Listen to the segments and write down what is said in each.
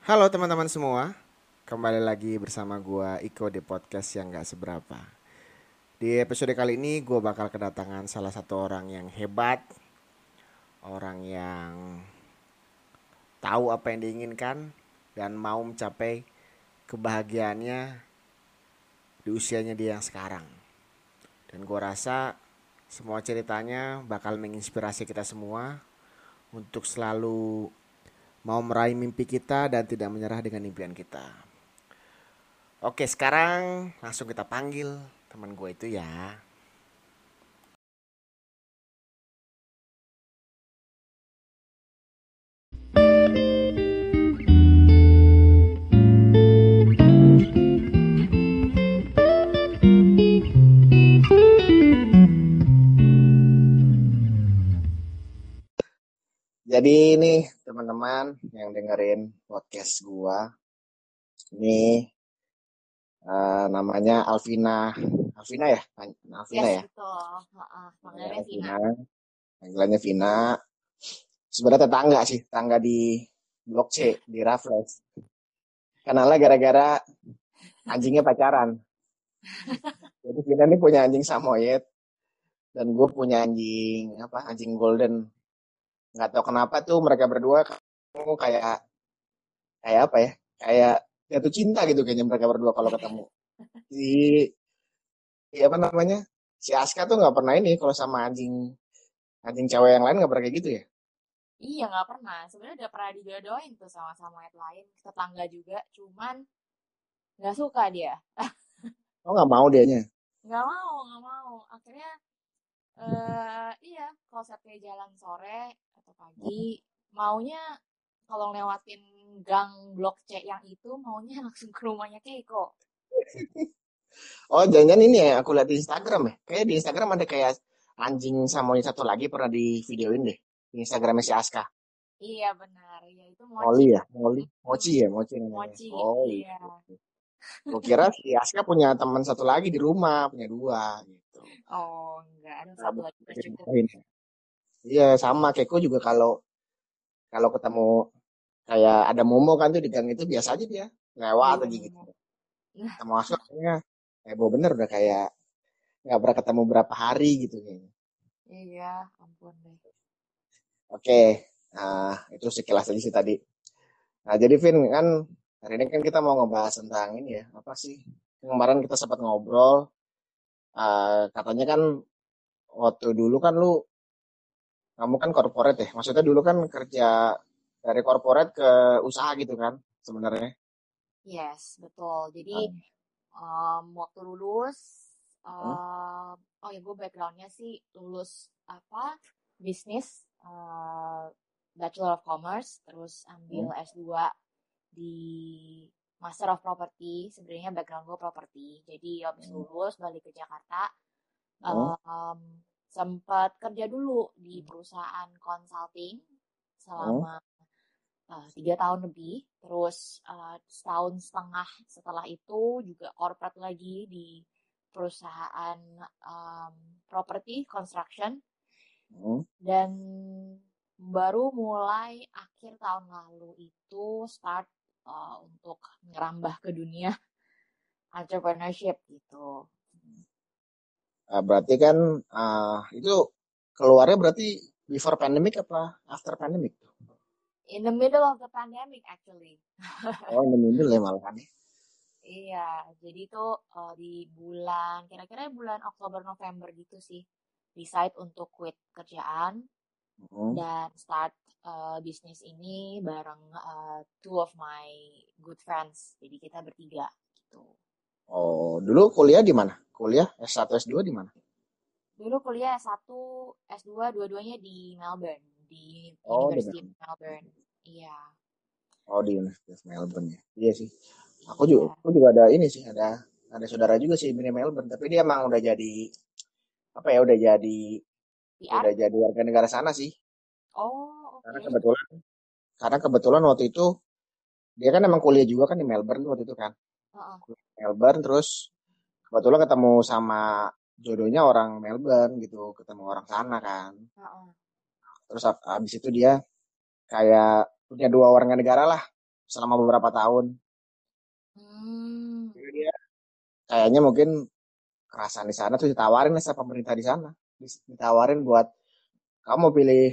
Halo teman-teman semua, kembali lagi bersama gua Iko di podcast yang gak seberapa. Di episode kali ini gue bakal kedatangan salah satu orang yang hebat, orang yang tahu apa yang diinginkan dan mau mencapai kebahagiaannya di usianya dia yang sekarang. Dan gue rasa semua ceritanya bakal menginspirasi kita semua untuk selalu mau meraih mimpi kita dan tidak menyerah dengan impian kita. Oke, sekarang langsung kita panggil teman gue itu ya. Jadi ini teman-teman yang dengerin podcast gua. Ini uh, namanya Alvina. Alvina ya? Alvina yes, ya? betul. Panggilannya Ya, Vina. Panggilannya Vina. Sebenarnya tetangga sih, tetangga di Blok C di Raffles. Kenalnya gara-gara anjingnya pacaran. Jadi Vina ini punya anjing samoyed dan gue punya anjing apa anjing golden nggak tahu kenapa tuh mereka berdua kamu kayak kayak apa ya kayak jatuh cinta gitu kayaknya mereka berdua kalau ketemu si, si apa namanya si Aska tuh nggak pernah ini kalau sama anjing anjing cewek yang lain nggak pernah kayak gitu ya Iya nggak pernah. Sebenarnya udah pernah dijodohin tuh sama-sama yang lain, tetangga juga. Cuman nggak suka dia. oh nggak mau dianya Nggak mau, nggak mau. Akhirnya eh iya konsepnya jalan sore pagi, maunya kalau lewatin gang blok C yang itu maunya langsung ke rumahnya Keiko. oh jangan ini ya aku lihat di Instagram ya kayak di Instagram ada kayak anjing samoyed satu lagi pernah di videoin deh di Instagramnya si Aska Iya benar, ya itu mochi. ya Molly Mochi ya Mochi Mochi, oh iya. Gue kira si Aska punya teman satu lagi di rumah, punya dua gitu. Oh enggak, ada satu lagi cukup. Iya sama Keko juga kalau kalau ketemu kayak ada Momo kan tuh di gang itu biasa aja dia lewat Iya, aja gitu. Ketemu kayaknya heboh bener udah kayak nggak pernah ketemu berapa hari gitu kayaknya. Iya, ampun deh. Oke, nah itu sekilas aja sih tadi. Nah jadi Vin kan hari ini kan kita mau ngebahas tentang ini ya apa sih kemarin kita sempat ngobrol eh, katanya kan waktu dulu kan lu kamu kan corporate ya maksudnya dulu kan kerja dari corporate ke usaha gitu kan sebenarnya Yes, betul. Jadi um, waktu lulus, um, oh ya gue backgroundnya sih lulus apa bisnis, uh, Bachelor of Commerce, terus ambil S2 di Master of Property. Sebenarnya background gue property. Jadi habis Hmm. lulus balik ke Jakarta, Hmm. um, sempat kerja dulu di perusahaan consulting selama uh, tiga tahun lebih. Terus uh, setahun setengah setelah itu juga corporate lagi di perusahaan um, property construction Hmm. dan baru mulai akhir tahun lalu itu start uh, untuk ngerambah ke dunia entrepreneurship gitu. Ah, berarti kan ah, itu keluarnya berarti before pandemic apa after pandemic In the middle of the pandemic actually. oh in the middle ya malah kan Iya, jadi tuh uh, di bulan kira-kira bulan Oktober November gitu sih decide untuk quit kerjaan Hmm. dan start uh, bisnis ini bareng uh, two of my good friends. Jadi kita bertiga gitu. Oh dulu kuliah di mana kuliah S1 S2 di mana Dulu kuliah S1, S2 dua-duanya di Melbourne, di Oh, di University of Melbourne. Iya. Oh di Universitas Melbourne ya. Iya sih. Aku juga, aku juga ada ini sih, ada ada saudara juga sih di Melbourne, tapi dia emang udah jadi apa ya, udah jadi PR? udah jadi warga negara sana sih. Oh, Karena oke. kebetulan karena kebetulan waktu itu dia kan emang kuliah juga kan di Melbourne waktu itu kan. Melbourne terus kebetulan ketemu sama jodohnya orang Melbourne gitu, ketemu orang sana kan. Heeh. Terus ab- abis itu dia kayak punya dua warga negara lah selama beberapa tahun. Hmm. Jadi dia kayaknya mungkin kerasan di sana terus ditawarin sama pemerintah di sana. Ditawarin buat kamu pilih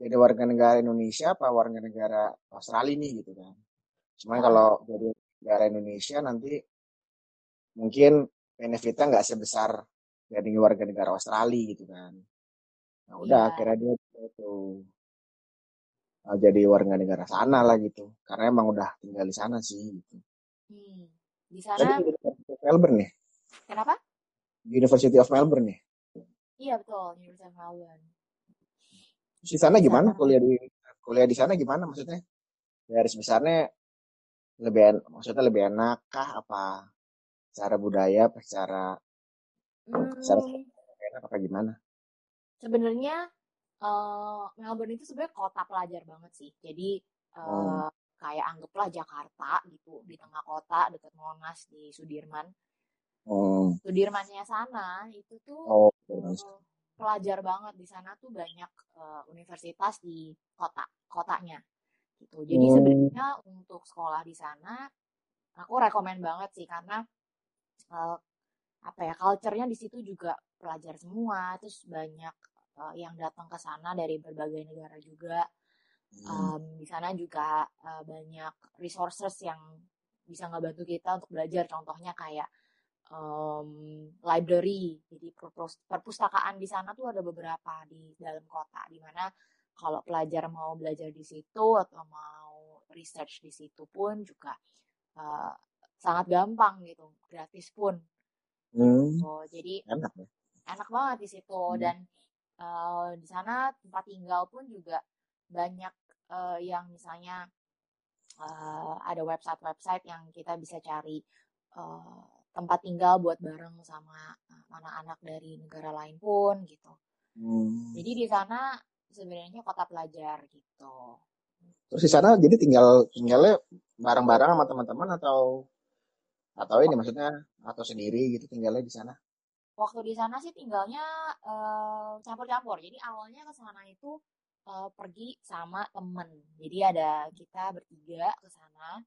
jadi warga negara Indonesia apa warga negara Australia nih gitu kan. Cuman kalau jadi negara Indonesia nanti mungkin benefitnya nggak sebesar jadi warga negara Australia gitu kan. Nah udah Iya. akhirnya dia itu uh, jadi warga negara sana lah gitu. Karena emang udah tinggal di sana sih gitu. Hmm. Di sana di University of Melbourne nih. kenapa? University of Melbourne nih. Iya betul, University of Melbourne. Di sana gimana kuliah di kuliah di sana gimana maksudnya? Garis besarnya lebih en- maksudnya lebih enak kah apa secara budaya apa secara secara hmm, enak apa gimana? sebenarnya eh, Melbourne itu sebenarnya kota pelajar banget sih. Jadi Hmm. eh, kayak anggaplah Jakarta gitu di tengah kota dekat Monas di Sudirman. Hmm. Sudirmannya sana itu tuh Oh, eh, pelajar banget di sana tuh banyak eh, universitas di kota kotanya gitu. Jadi Hmm. sebenarnya untuk sekolah di sana aku rekomen banget sih karena eh, apa ya culture-nya di situ juga pelajar semua terus banyak eh, yang datang ke sana dari berbagai negara juga Hmm. Em, di sana juga eh, banyak resources yang bisa ngebantu kita untuk belajar contohnya kayak em, library jadi perpus- perpustakaan di sana tuh ada beberapa di dalam kota di mana kalau pelajar mau belajar di situ atau mau research di situ pun juga eh, sangat gampang gitu gratis pun Hmm. gitu. jadi Enak ya. enak banget di situ Hmm. dan eh, di sana tempat tinggal pun juga banyak eh, yang misalnya eh, ada website-website yang kita bisa cari eh, tempat tinggal buat bareng sama anak-anak dari negara lain pun gitu. Hmm. Jadi di sana sebenarnya kota pelajar gitu. Terus di sana jadi tinggal tinggalnya bareng-bareng sama teman-teman atau atau ini maksudnya atau sendiri gitu tinggalnya di sana? Waktu di sana sih tinggalnya eh, campur-campur. Jadi awalnya ke sana itu eh, pergi sama temen. Jadi ada kita bertiga ke sana.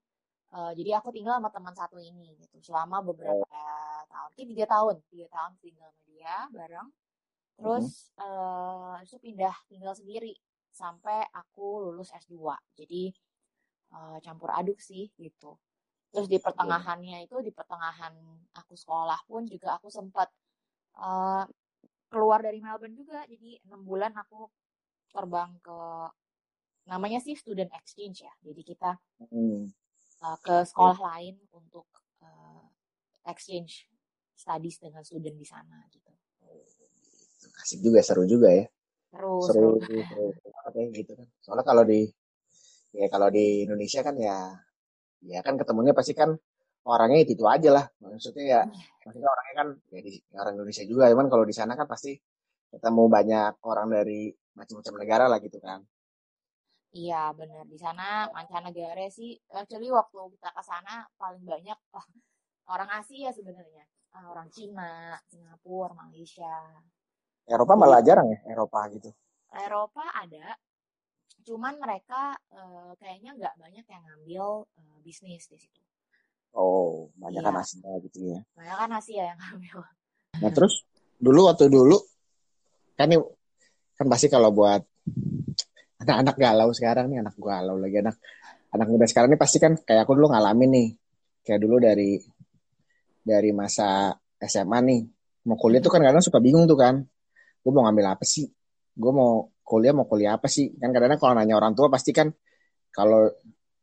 Eh, jadi aku tinggal sama teman satu ini gitu selama beberapa tahun. Mungkin tiga tahun, tiga tahun tinggal sama dia bareng. Terus eh itu pindah tinggal sendiri sampai aku lulus S2. Jadi eh, campur aduk sih gitu. Terus di pertengahannya itu di pertengahan aku sekolah pun juga aku sempat eh, keluar dari Melbourne juga. Jadi enam bulan aku terbang ke namanya sih student exchange ya. Jadi kita Hmm. uh, ke sekolah lain untuk uh, exchange studies dengan student di sana gitu. Asik juga, seru juga ya. Terus Seru, seru banget ya gitu kan. Soalnya kalau di ya kalau di Indonesia kan ya ya kan ketemunya pasti kan orangnya itu itu aja lah. Maksudnya ya maksudnya orangnya kan ya di orang Indonesia juga, cuman kalau di sana kan pasti ketemu banyak orang dari macam-macam negara lah gitu kan. Iya benar di sana mancanegara sih. Actually waktu kita ke sana paling banyak wah, orang Asia sebenarnya. Ah, orang Cina, Singapura, Malaysia. Eropa malah jarang ya, Eropa gitu. Eropa ada, cuman mereka eh, kayaknya nggak banyak yang ngambil eh, bisnis di situ. Oh, banyak kan Iya. Asia gitu ya. Banyak kan Asia yang ngambil. Nah terus dulu waktu dulu kan nih kan pasti kalau buat anak-anak galau sekarang nih anak galau lagi anak anak muda sekarang nih pasti kan kayak aku dulu ngalamin nih kayak dulu dari dari masa SMA nih mau kuliah tuh kan kadang suka bingung tuh kan gue mau ngambil apa sih gue mau kuliah mau kuliah apa sih kan kadang-kadang kalau nanya orang tua pasti kan kalau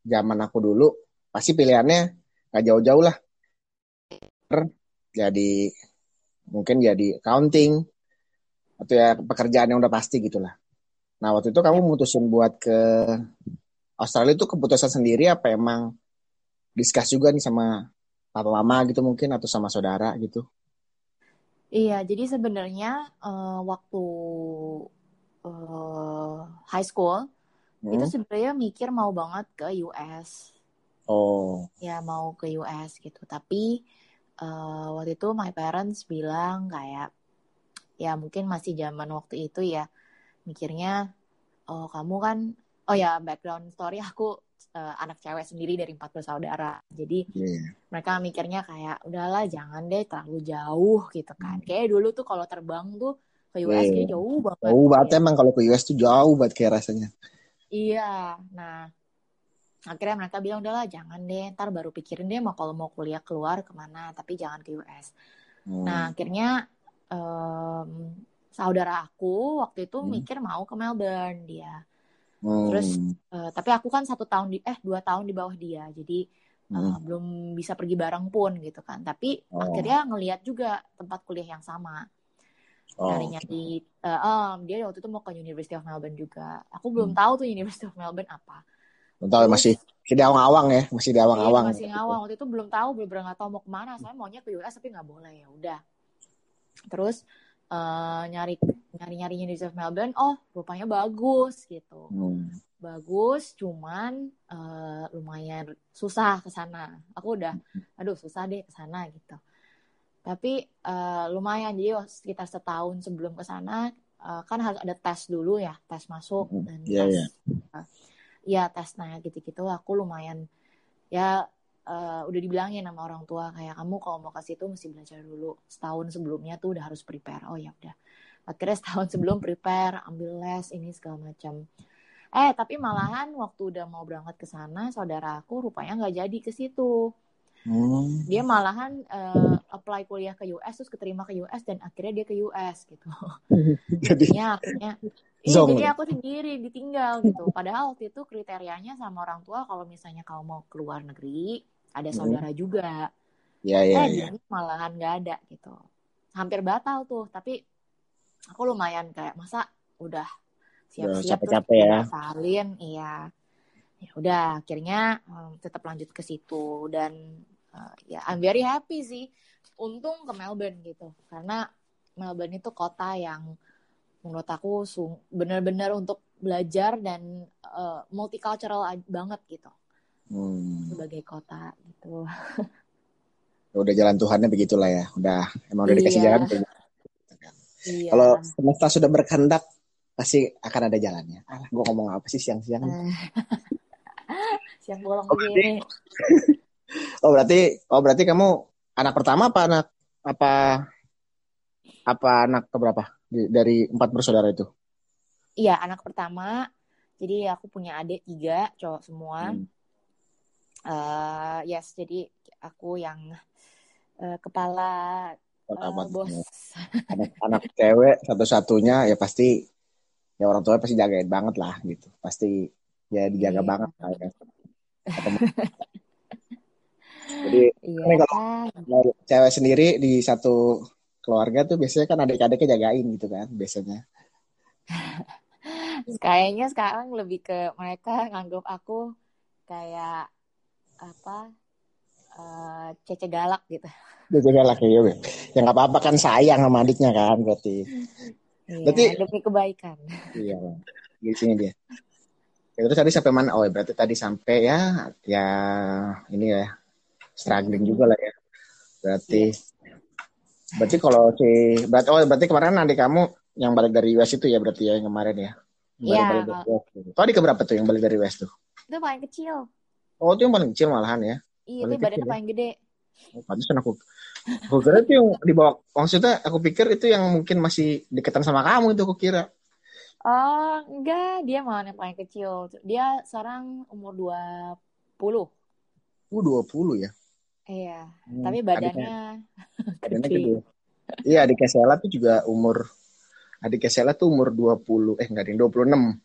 zaman aku dulu pasti pilihannya nggak jauh-jauh lah jadi mungkin jadi accounting atau ya pekerjaan yang udah pasti gitulah. Nah waktu itu kamu mutusin buat ke Australia itu keputusan sendiri apa emang discuss juga nih sama papa mama gitu mungkin atau sama saudara gitu? Iya, jadi sebenarnya eh, waktu eh, high school itu Hmm? sebenarnya mikir mau banget ke US. Oh, Ya mau ke US gitu. Tapi eh, waktu itu my parents bilang kayak ya mungkin masih zaman waktu itu ya mikirnya oh kamu kan oh ya background story aku uh, anak cewek sendiri dari empat bersaudara. Jadi Iya. mereka mikirnya kayak udahlah jangan deh terlalu jauh gitu kan. Kayak dulu tuh kalau terbang tuh ke US Iya. kayak jauh banget. Jauh banget Kayak- emang kalau ke US tuh jauh banget kayak rasanya. Iya, nah akhirnya mereka bilang udahlah jangan deh, ntar baru pikirin deh mau kalau mau kuliah keluar ke mana, tapi jangan ke US. Hmm. Nah akhirnya em, saudara aku waktu itu Hmm. mikir mau ke Melbourne dia, Hmm. terus eh, tapi aku kan satu tahun di eh dua tahun di bawah dia, jadi eh, Hmm. belum bisa pergi bareng pun gitu kan. Tapi Oh. akhirnya ngelihat juga tempat kuliah yang sama Oh. nyari-nyari eh, em, dia waktu itu mau ke University of Melbourne juga. Aku belum Hmm. tahu tuh University of Melbourne apa. Belum tahu masih masih di awang-awang ya, masih di awang-awang. Iya, masih ngawang. Waktu itu belum tahu, bener-bener nggak tahu mau ke mana. Saya maunya ke US tapi nggak boleh ya udah. Terus eh, nyari nyari nyari University of Melbourne, oh rupanya bagus gitu. Hmm. Bagus, cuman eh, lumayan susah ke sana. Aku udah, aduh susah deh ke sana gitu. Tapi eh, lumayan jadi sekitar setahun sebelum ke sana eh, kan harus ada tes dulu ya, tes masuk Mm, dan iya, tes iya. eh, ya tes nanya gitu-gitu. Aku lumayan ya eh, udah dibilangin sama orang tua kayak kamu kalau mau ke situ mesti belajar dulu setahun sebelumnya tuh udah harus prepare. Oh ya udah. Akhirnya setahun sebelum prepare, ambil les ini segala macam. Eh tapi malahan waktu udah mau berangkat ke sana, saudara aku rupanya nggak jadi ke situ. Hmm. Dia malahan eh, apply kuliah ke US terus keterima ke US dan akhirnya dia ke US gitu. Jadi Jadinya akhirnya Iya, jadi aku sendiri ditinggal gitu. Padahal waktu itu kriterianya sama orang tua kalau misalnya kamu mau keluar negeri, ada Hmm. saudara juga. ya ya eh, ya. malahan nggak ada gitu. Hampir batal tuh, tapi aku lumayan kayak masa udah siap-siap terus capek-capek ya. batalin, iya. Ya udah, akhirnya em, tetap lanjut ke situ dan eh, ya I'm very happy sih. Untung ke Melbourne gitu, karena Melbourne itu kota yang menurut aku benar-benar untuk belajar dan eh, multicultural banget gitu Hmm. sebagai kota gitu. Udah jalan Tuhannya begitulah ya. Udah emang udah dikasih Iya. jalan. Iya. Kalau semesta sudah berkehendak pasti akan ada jalannya. Ah, gue ngomong apa sih siang-siang? Eh, siang bolong Oh, begini. Oh berarti, oh berarti kamu anak pertama apa anak apa apa anak keberapa dari empat bersaudara itu? Iya, anak pertama. Jadi aku punya adik tiga, cowok semua. Hmm. Eh, yes, jadi aku yang eh, kepala Pertama bos. anak anak cewek satu-satunya ya pasti ya orang tua pasti jagain banget lah gitu. Pasti ya dijaga Iya. banget lah ya. Jadi Iya. Ini kalau cewek sendiri di satu keluarga tuh biasanya kan adik-adiknya jagain gitu kan biasanya. Kayaknya sekarang lebih ke mereka nganggap aku kayak apa? Eh, cece galak gitu. Jaga laki ya. Ya nggak apa-apa kan sayang sama adiknya kan berarti. Iya, Berarti- demi kebaikan. Iya. Di sini dia. Ya, terus tadi sampai mana? Oh, berarti tadi sampai ya ya ini ya struggling juga lah ya. Berarti berarti kalau si berarti oh berarti kemarin adik kamu yang balik dari US itu ya berarti ya yang kemarin ya. Iya. Balik. Tuh adik keberapa tuh yang balik dari US tuh? Itu paling kecil. Oh, itu yang paling kecil malahan ya. Iya, itu badannya ya? paling gede. Oh, pantesan aku aku kira itu yang di bawah maksudnya aku pikir itu yang mungkin masih deketan sama kamu itu aku kira. Oh, enggak, dia malah yang paling kecil. Dia sekarang umur 20. Uh 20 ya. Iya, Hmm, tapi adiknya- badannya Badannya gede. Iya, adik Sela tuh juga umur adik Sela tuh umur 20 eh enggak ding 26.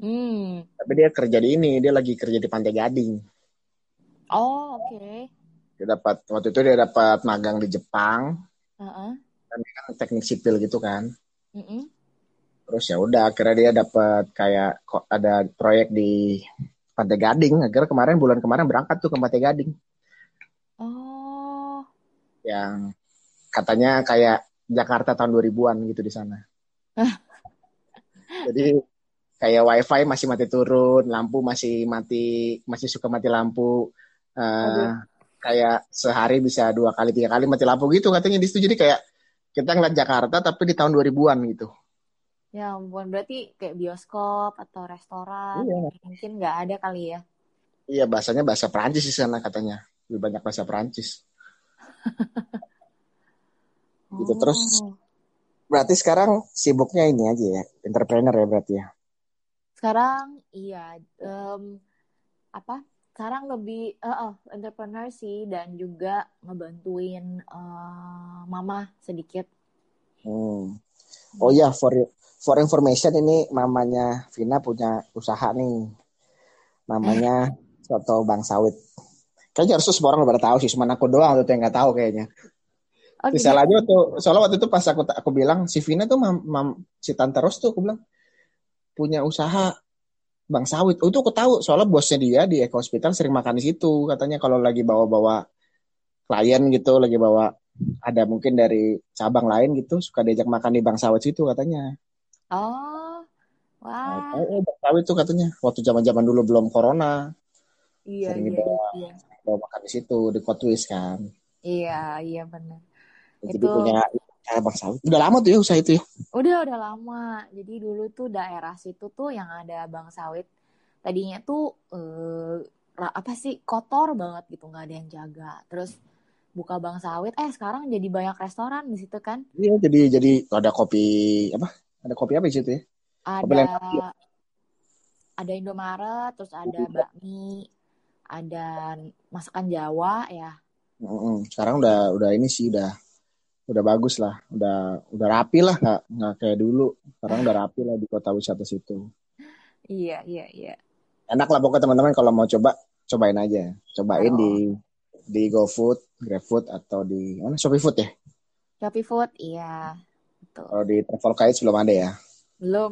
Hmm. Tapi dia kerja di ini, dia lagi kerja di Pantai Gading. Oh, oke. Dia dapat waktu itu dia dapat magang di Jepang, Heeh. kan teknik sipil gitu kan. Mm-mm. Terus ya udah akhirnya dia dapat kayak kok ada proyek di Pantai Gading. Akhirnya kemarin bulan kemarin berangkat tuh ke Pantai Gading Oh, yang katanya kayak Jakarta tahun 2000-an gitu di sana. Jadi kayak wifi masih mati turun, lampu masih mati, masih suka mati lampu. Aduh. kayak sehari bisa dua kali tiga kali mati lampu gitu katanya di situ. Jadi kayak kita ngeliat Jakarta tapi di tahun 2000-an gitu. Ya ampun, berarti kayak bioskop atau restoran Iya. mungkin nggak ada kali ya. Iya bahasanya bahasa Perancis di sana katanya. Lebih banyak bahasa Perancis. Gitu, terus- Oh. Berarti sekarang sibuknya ini aja ya, entrepreneur ya berarti ya. Sekarang iya em, apa? Sekarang lebih eh, eh, entrepreneur sih dan juga ngebantuin eh, mama sedikit. Hmm. Oh ya, for for information ini mamanya Vina punya usaha nih. Namanya Soto Bang Sawit. Kayaknya harus semua orang udah pada tahu sih, cuma aku doang tuh yang nggak tahu kayaknya. Oh, salahnya waktu soalnya waktu itu pas aku aku bilang si Vina tuh mam, mam- si Tante Ros tuh aku bilang punya usaha Bang Sawit. Oh itu aku tahu soalnya bosnya dia di Eko Hospital sering makan di situ. Katanya kalau lagi bawa-bawa klien gitu, lagi bawa ada mungkin dari cabang lain gitu suka diajak makan di Bang Sawit situ katanya. Oh, wah, Nah, oh, Bang Sawit tuh katanya waktu zaman-zaman dulu belum corona iya sering iya dibawa. iya, bawa makan di situ di Kotwis kan. iya iya benar. Jadi Itu- punya Bang Sawit. Udah lama tuh ya usaha itu ya. Udah udah lama. Jadi dulu tuh daerah situ tuh yang ada Bang Sawit. Tadinya tuh eh, apa sih kotor banget gitu nggak ada yang jaga. Terus buka Bang Sawit, eh sekarang jadi banyak restoran di situ kan. Iya jadi jadi ada kopi apa? Ada kopi apa di situ ya? Kopi Ada Lentaki ada Indomaret, terus ada bakmi, ada masakan Jawa ya. Sekarang udah udah ini sih udah udah bagus lah, udah udah rapi lah nggak nggak kayak dulu. Sekarang udah rapi lah di kota wisata situ. Iya iya iya. Enak lah pokoknya teman-teman kalau mau coba cobain aja, cobain Oh. di di GoFood, GrabFood atau di mana Shopee Food ya. Shopee Food, iya. Betul. Kalau di Travel belum ada ya. Belum.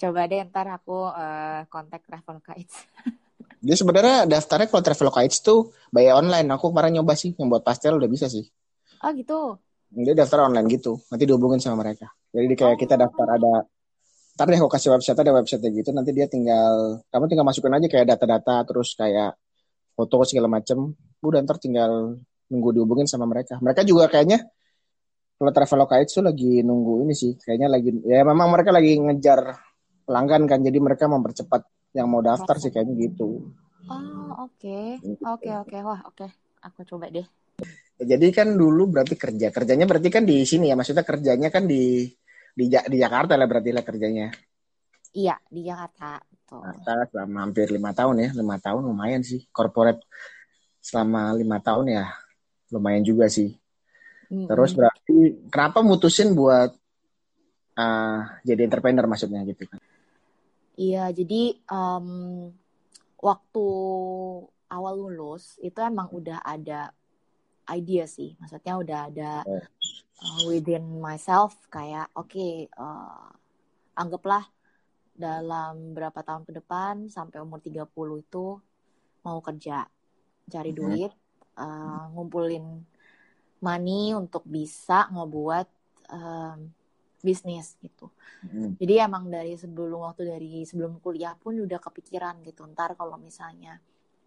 Coba deh ntar aku eh, kontak Travel Kites. Dia sebenarnya daftarnya kalau Travel tuh bayar online. Aku kemarin nyoba sih, yang buat pastel udah bisa sih. Oh gitu. Dia daftar online gitu, nanti dihubungin sama mereka. Jadi di kayak Oh. kita daftar ada, ntar deh aku kasih website ada website gitu, nanti dia tinggal, kamu tinggal masukin aja kayak data-data, terus kayak foto segala macem, udah ntar tinggal nunggu dihubungin sama mereka. Mereka juga kayaknya kalau Traveloka itu lagi nunggu ini sih, kayaknya lagi, ya memang mereka lagi ngejar pelanggan kan, jadi mereka mempercepat yang mau daftar sih kayaknya gitu. Oh oke. Oke oke. Wah oke. Aku coba deh. Ya, Jadi kan dulu berarti kerja, kerjanya berarti kan di sini ya, maksudnya kerjanya kan di di, di Jakarta lah berarti lah kerjanya. Iya di Jakarta. Betul. Jakarta selama hampir lima tahun ya, lima tahun lumayan sih. Corporate selama lima tahun ya, lumayan juga sih. Terus berarti kenapa mutusin buat uh, jadi entrepreneur maksudnya gitu kan? Iya jadi em, waktu awal lulus itu emang udah ada idea sih. Maksudnya udah ada Oh. uh, within myself kayak oke uh, anggaplah dalam berapa tahun ke depan sampai umur 30 itu mau kerja cari Mhm. duit uh, ngumpulin money untuk bisa ngebuat um, bisnis gitu Hmm. jadi emang dari sebelum waktu dari sebelum kuliah pun udah kepikiran gitu ntar kalau misalnya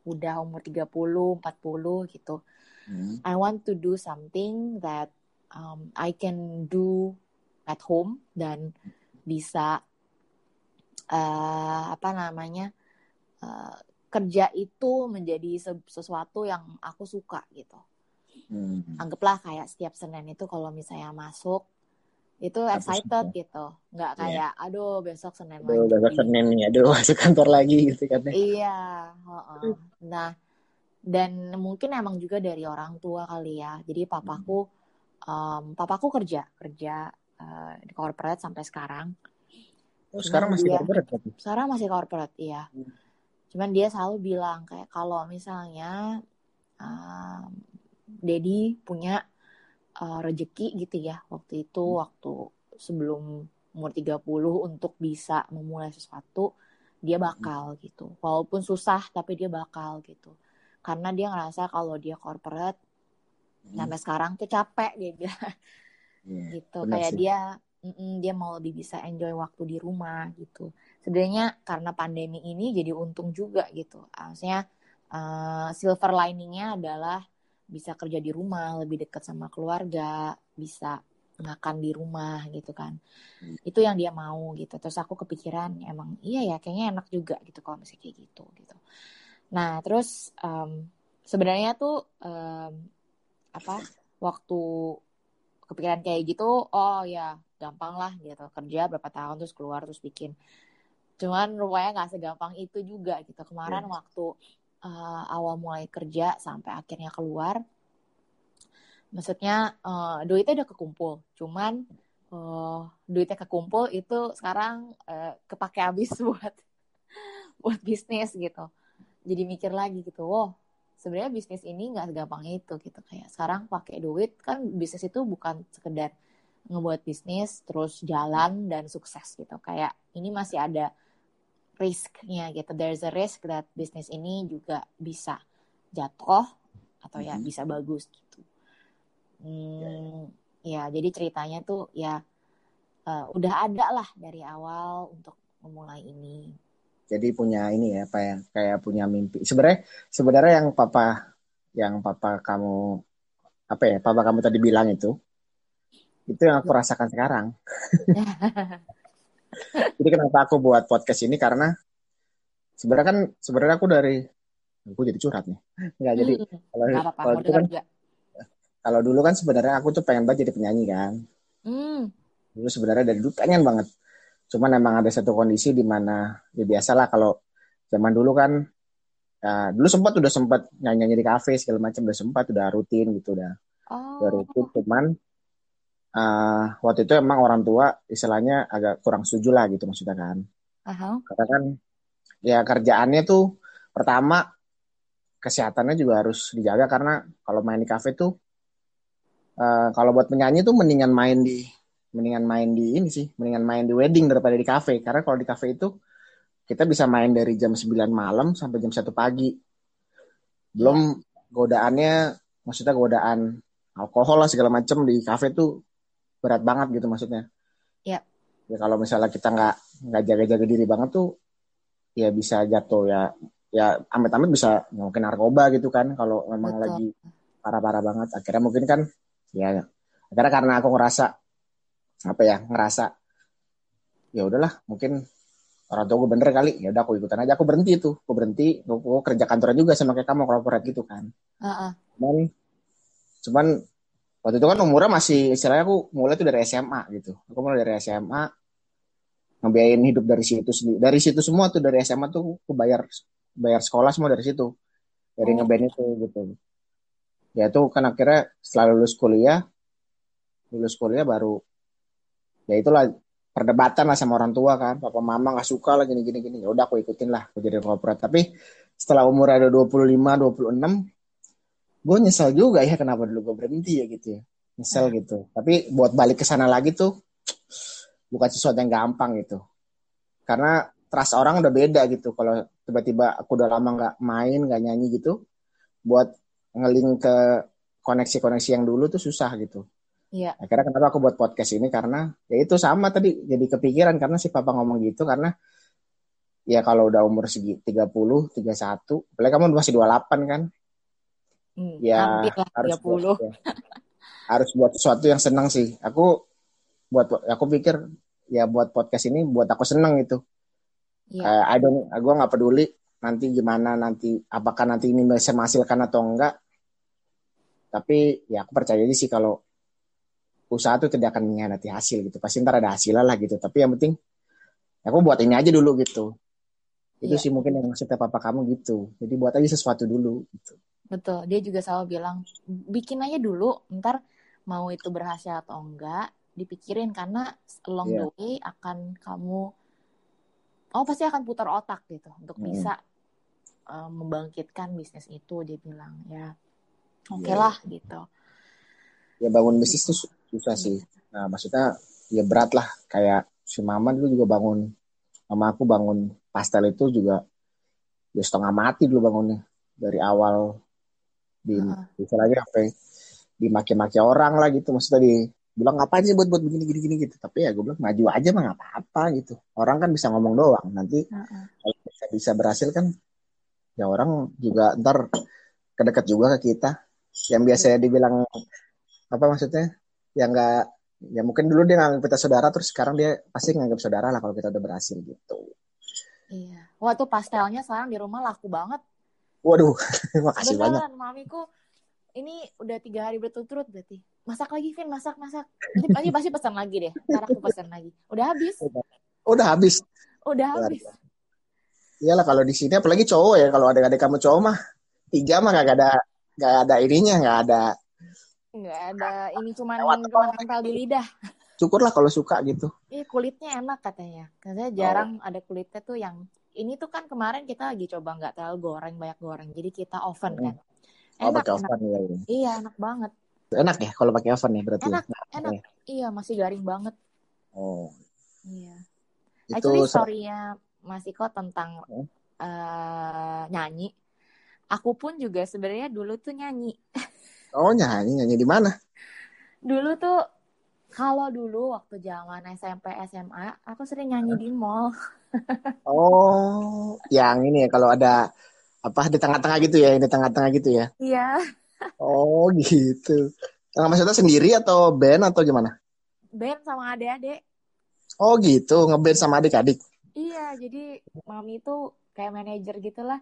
udah umur 30 40 gitu Hmm. I want to do something that um, I can do at home dan bisa uh, apa namanya uh, kerja itu menjadi se- sesuatu yang aku suka gitu. Hmm. Anggaplah kayak setiap Senin itu kalau misalnya masuk itu excited gitu, nggak Iya. kayak aduh besok Senin Aduh, lagi. besok Senin nih, aduh masuk kantor lagi gitu kan. ya. Iya, heeh. Nah, dan mungkin emang juga dari orang tua kali ya. Jadi papaku, em, papaku kerja, kerja eh, di corporate sampai sekarang. Oh, sekarang masih Iya. corporate berarti? Sekarang masih corporate, iya. Hmm. Cuman dia selalu bilang kayak kalau misalnya em, Dedi punya eh, rejeki gitu ya waktu itu Hmm. waktu sebelum umur 30 untuk bisa memulai sesuatu dia Hmm. bakal gitu. Walaupun susah tapi dia bakal gitu. Karena dia ngerasa kalau dia corporate Hmm. sampai sekarang tuh capek dia bilang Iya, gitu. Kayak sih. dia mm-mm, dia mau lebih bisa enjoy waktu di rumah gitu. Sebenarnya karena pandemi ini jadi untung juga gitu. Maksudnya eh, silver liningnya adalah bisa kerja di rumah, lebih dekat sama keluarga, bisa makan di rumah gitu kan itu yang dia mau gitu terus aku kepikiran emang iya ya kayaknya enak juga gitu kalau misalnya kayak gitu gitu nah terus um, sebenarnya tuh um, apa waktu kepikiran kayak gitu oh ya gampang lah gitu. Kerja berapa tahun terus keluar terus bikin. Cuman rupanya nggak segampang itu juga gitu. Kemarin yeah. waktu uh, awal mulai kerja sampai akhirnya keluar maksudnya uh, duitnya udah kekumpul. Cuman uh, duitnya kekumpul itu sekarang uh, kepake habis buat buat bisnis gitu jadi mikir lagi gitu wow sebenarnya bisnis ini nggak segampang itu gitu. Kayak sekarang pakai duit kan bisnis itu bukan sekedar ngebuat bisnis terus jalan dan sukses gitu. Kayak ini masih ada risknya gitu. There's a risk that bisnis ini juga bisa jatuh atau ya mm -hmm. bisa bagus gitu. Hmm, ya, jadi ceritanya tuh ya uh, udah ada lah dari awal untuk memulai ini. Jadi punya ini ya, apa ya, kayak punya mimpi. Sebenarnya sebenarnya yang papa yang papa kamu apa ya, papa kamu tadi bilang itu itu yang aku ya. rasakan sekarang. jadi kenapa aku buat podcast ini karena sebenarnya kan sebenarnya aku dari aku jadi curhat nih. Enggak jadi hmm, kalau kalau itu kan juga kalau dulu kan sebenarnya aku tuh pengen banget jadi penyanyi kan. Hmm. Dulu sebenarnya dari dulu pengen banget. Cuman emang ada satu kondisi di mana ya biasalah kalau zaman dulu kan ya, dulu sempat udah sempat nyanyi-nyanyi di kafe segala macam udah sempat udah rutin gitu udah. Oh. Udah rutin cuman uh, waktu itu emang orang tua istilahnya agak kurang setuju lah gitu maksudnya kan. Uh-huh. Karena kan ya kerjaannya tuh pertama kesehatannya juga harus dijaga karena kalau main di kafe tuh uh, kalau buat penyanyi tuh mendingan main di mendingan main di ini sih, mendingan main di wedding daripada di kafe. Karena kalau di kafe itu kita bisa main dari jam 9 malam sampai jam 1 pagi. Belum godaannya, maksudnya godaan alkohol lah segala macem di kafe tuh berat banget gitu maksudnya. Iya. Ya kalau misalnya kita nggak nggak jaga-jaga diri banget tuh, ya bisa jatuh ya ya amit-amit bisa mungkin narkoba gitu kan kalau memang Betul. lagi parah-parah banget. Akhirnya mungkin kan ya karena karena aku ngerasa apa ya ngerasa ya udahlah mungkin orang tua gue bener kali ya udah aku ikutan aja. Aku berhenti itu aku berhenti aku, kerja kantoran juga sama kayak kamu corporate gitu kan. Uh-uh. cuman cuman waktu itu kan umurnya masih istilahnya aku mulai tuh dari SMA gitu. Aku mulai dari SMA ngebiayain hidup dari situ sendiri. Dari situ semua tuh dari SMA tuh aku bayar bayar sekolah semua dari situ. Dari oh. ngeband itu gitu. Ya itu kan akhirnya setelah lulus kuliah lulus kuliah baru ya itulah perdebatan lah sama orang tua kan. Papa mama nggak suka lah gini gini gini. Ya udah aku ikutin lah aku jadi korporat. Tapi setelah umur ada 25 26 gue nyesel juga ya kenapa dulu gue berhenti ya gitu ya. Nyesel hmm. gitu. Tapi buat balik ke sana lagi tuh bukan sesuatu yang gampang gitu. Karena trust orang udah beda gitu. Kalau tiba-tiba aku udah lama nggak main nggak nyanyi gitu buat ngeling ke koneksi-koneksi yang dulu tuh susah gitu. Iya. Akhirnya kenapa aku buat podcast ini karena ya itu sama tadi jadi kepikiran karena si papa ngomong gitu karena ya kalau udah umur segi 30, 31, apalagi kamu masih 28 kan. Hmm, ya harus 30. Buat, ya, harus buat sesuatu yang senang sih. Aku buat aku pikir ya buat podcast ini buat aku senang itu. Iya. Kayak I don't, gue nggak peduli nanti gimana nanti apakah nanti ini bisa menghasilkan atau enggak tapi ya aku percaya sih kalau usaha itu tidak akan mengkhianati hasil gitu pasti ntar ada hasil lah gitu tapi yang penting aku buat ini aja dulu gitu itu iya. sih mungkin yang maksudnya papa kamu gitu jadi buat aja sesuatu dulu gitu betul dia juga selalu bilang bikin aja dulu ntar mau itu berhasil atau enggak dipikirin karena along yeah. the way akan kamu oh pasti akan putar otak gitu untuk hmm. bisa uh, membangkitkan bisnis itu dia bilang ya oke okay iya. lah gitu ya bangun bisnis tuh susah sih. Nah maksudnya ya berat lah. Kayak si mama dulu juga bangun mama aku bangun pastel itu juga ya setengah mati dulu bangunnya. Dari awal di uh. istilahnya apa dimaki-maki orang lah gitu. Maksudnya di bilang ngapain sih buat buat begini gini gini? Gitu. Tapi ya gue bilang maju aja mah nggak apa-apa gitu. Orang kan bisa ngomong doang. Nanti uh -uh. kalau bisa, bisa berhasil kan ya orang juga ntar kedekat juga ke kita. Yang biasanya dibilang apa maksudnya yang nggak ya mungkin dulu dia nganggap kita saudara terus sekarang dia pasti nganggap saudara lah kalau kita udah berhasil gitu. Iya. Wah tuh pastelnya sekarang di rumah laku banget. Waduh makasih Beneran, banyak. mamiku. Ini udah tiga hari berturut-turut berarti. Masak lagi Vin masak masak. Nanti pasti pasti pesan lagi deh. Ntar aku pesan lagi. Udah habis? Udah. Habis. Udah habis? iyalah kalau di sini apalagi cowok ya. Kalau ada adik kamu cowok mah tiga mah gak ada gak ada ininya gak ada nggak ada ini cuman cuman nempel di lidah syukurlah kalau suka gitu Iya kulitnya enak katanya. Katanya jarang ada kulitnya tuh yang ini tuh kan kemarin kita lagi coba nggak terlalu goreng banyak goreng. Jadi kita oven kan. oh Enak, pakai enak. oven ya ini. Iya enak banget. enak ya kalau pakai oven ya berarti Enak, ya? enak. ya? Iya masih garing banget. oh Iya. itu Actually story-nya Mas Iko tentang Hmm. eh, nyanyi. Aku pun juga sebenarnya dulu tuh nyanyi. oh nyanyi nyanyi di mana Dulu tuh kalau dulu waktu zaman SMP SMA aku sering nyanyi di mall. oh yang ini ya kalau ada apa di tengah-tengah gitu ya di tengah-tengah gitu ya Iya. oh gitu Nah, maksudnya sendiri atau band atau gimana Band sama adik-adik. oh gitu ngeband sama adik-adik Iya, jadi mami tuh kayak manajer gitulah.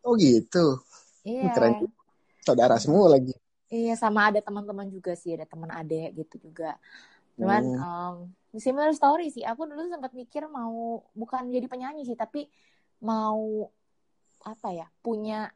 oh gitu Iya. Keren. saudara semua lagi Iya, sama ada teman-teman juga sih, ada teman adek gitu juga. Cuman Hmm. um, similar story sih. Aku dulu sempat mikir mau bukan jadi penyanyi sih, tapi mau apa ya? Punya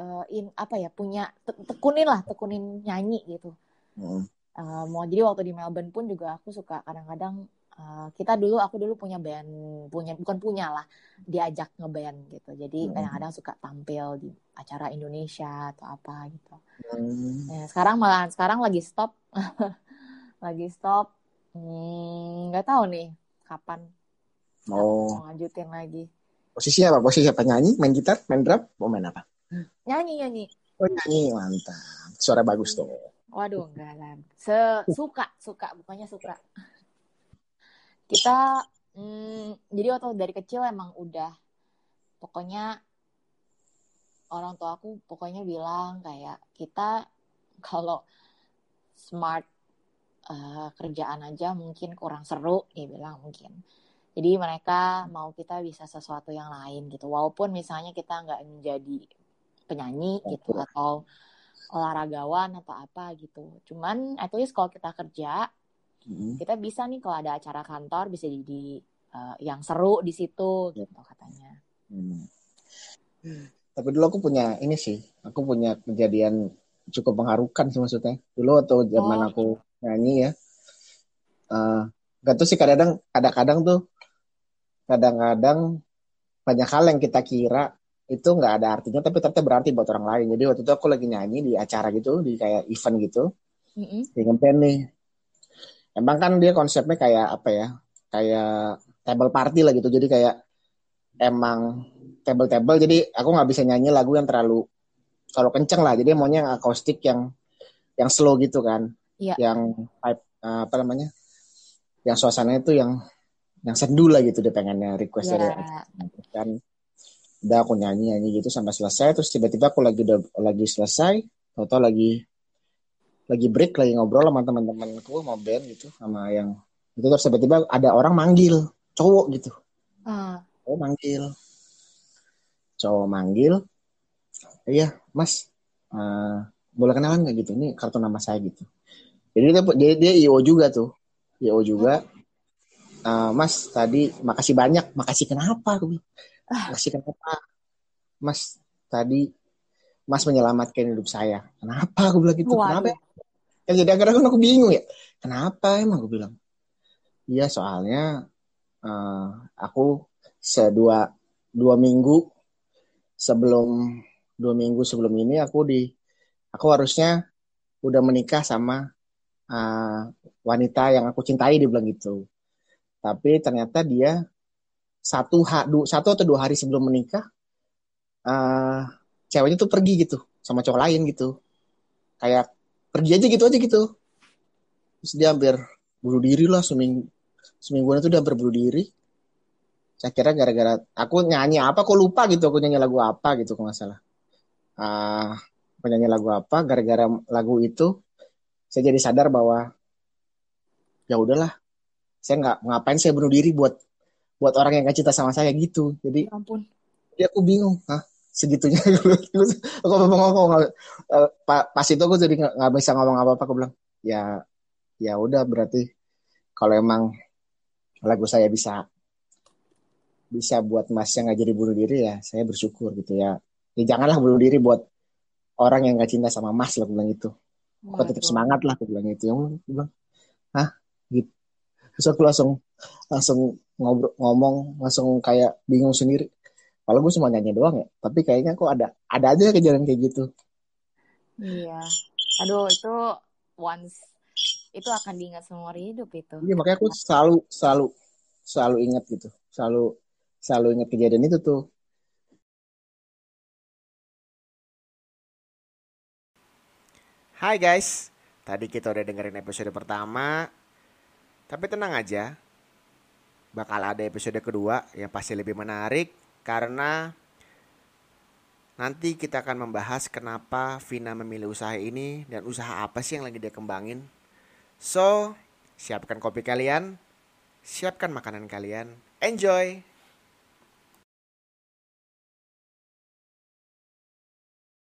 eh, in apa ya? Punya te- tekunin lah, tekunin nyanyi gitu. Hmm. Eh, mau jadi waktu di Melbourne pun juga aku suka kadang-kadang eh, kita dulu aku dulu punya band, punya bukan punya lah, diajak ngeband gitu. Jadi Hmm. kadang-kadang suka tampil di acara Indonesia atau apa gitu. Hmm. Ya, sekarang malah sekarang lagi stop, lagi stop. Hmm, nggak tahu nih kapan mau mau lanjutin lagi. posisinya apa posisi apa nyanyi main gitar main drum mau main apa Nyanyi nyanyi. oh nyanyi mantap suara bagus tuh Waduh enggak lah. Suka suka bukannya suka. Kita hmm, jadi waktu dari kecil emang udah pokoknya orang tua aku pokoknya bilang kayak kita kalau smart eh, kerjaan aja mungkin kurang seru dia bilang mungkin. Jadi mereka mau kita bisa sesuatu yang lain gitu. Walaupun misalnya kita nggak menjadi penyanyi gitu atau olahragawan atau apa gitu. Cuman at least kalau kita kerja Hmm. kita bisa nih kalau ada acara kantor bisa jadi eh, yang seru di situ gitu katanya Hmm. Tapi dulu aku punya ini sih, aku punya kejadian cukup mengharukan sih maksudnya. Dulu waktu zaman Oh. aku nyanyi ya, eh gak tuh sih kadang kadang-kadang tuh, kadang-kadang banyak hal yang kita kira itu nggak ada artinya, tapi ternyata berarti buat orang lain. Jadi waktu itu aku lagi nyanyi di acara gitu, di kayak event gitu, Mm-mm. di ngeband nih. Emang kan dia konsepnya kayak apa ya, kayak table party lah gitu. Jadi kayak emang table-table jadi aku nggak bisa nyanyi lagu yang terlalu terlalu kenceng lah jadi maunya yang akustik yang yang slow gitu kan Iya. yang eh, apa namanya yang suasananya itu yang yang sendu lah gitu dia pengennya request dari Ya. kan udah aku nyanyi nyanyi gitu sampai selesai terus tiba-tiba aku lagi udah lagi selesai atau lagi lagi break lagi ngobrol sama teman-temanku mau band gitu sama yang itu. Terus tiba-tiba ada orang manggil cowok gitu. Ah, cowok manggil. Cowok manggil iya mas eh, boleh kenalan nggak gitu? Ini kartu nama saya gitu. Jadi dia dia, dia io juga tuh. Io juga Eh, mas tadi makasih banyak makasih kenapa? aku bilang. makasih kenapa? Mas tadi mas menyelamatkan hidup saya. Kenapa? Aku bilang gitu. Kenapa ya? Jadi akhirnya kan aku bingung ya. Kenapa emang? Aku bilang. Iya soalnya eh, aku sedua dua minggu sebelum dua minggu sebelum ini aku di aku harusnya udah menikah sama eh, wanita yang aku cintai dia bilang gitu. Tapi ternyata dia satu ha, du- satu atau dua hari sebelum menikah eh ceweknya tuh pergi gitu sama cowok lain gitu. Kayak pergi aja gitu aja gitu. Terus dia hampir bunuh diri lah seminggu semingguan itu dia hampir bunuh diri. Saya kira gara-gara aku nyanyi apa kok lupa gitu aku nyanyi lagu apa gitu kalau nggak salah. Ah penyanyi lagu apa gara-gara lagu itu saya jadi sadar bahwa ya udahlah saya nggak ngapain saya bunuh diri buat buat orang yang gak cinta sama saya gitu. Jadi Ya ampun. jadi aku bingung Hah? Segitunya. Aku ngomong ngomong uh, pas itu aku jadi nggak bisa ngomong apa apa aku bilang ya ya udah berarti kalau emang lagu saya bisa bisa buat mas yang nggak jadi bunuh diri ya saya bersyukur gitu ya. Ya janganlah bunuh diri buat orang yang nggak cinta sama mas lah aku bilang itu aku tetap semangat lah aku bilang itu yang bilang hah? Gitu terus aku langsung langsung ngobrol ngomong langsung kayak bingung sendiri kalau gue cuma nyanyi doang ya tapi kayaknya kok ada ada aja kejadian kayak gitu Iya. Aduh, itu once itu akan diingat seumur hidup itu. Iya makanya aku selalu selalu selalu ingat gitu, selalu selalu ingat kejadian itu tuh. Hai guys, tadi kita udah dengerin episode pertama, tapi tenang aja, bakal ada episode kedua yang pasti lebih menarik karena nanti kita akan membahas kenapa Vina memilih usaha ini dan usaha apa sih yang lagi dia kembangin. So, siapkan kopi kalian, siapkan makanan kalian, enjoy!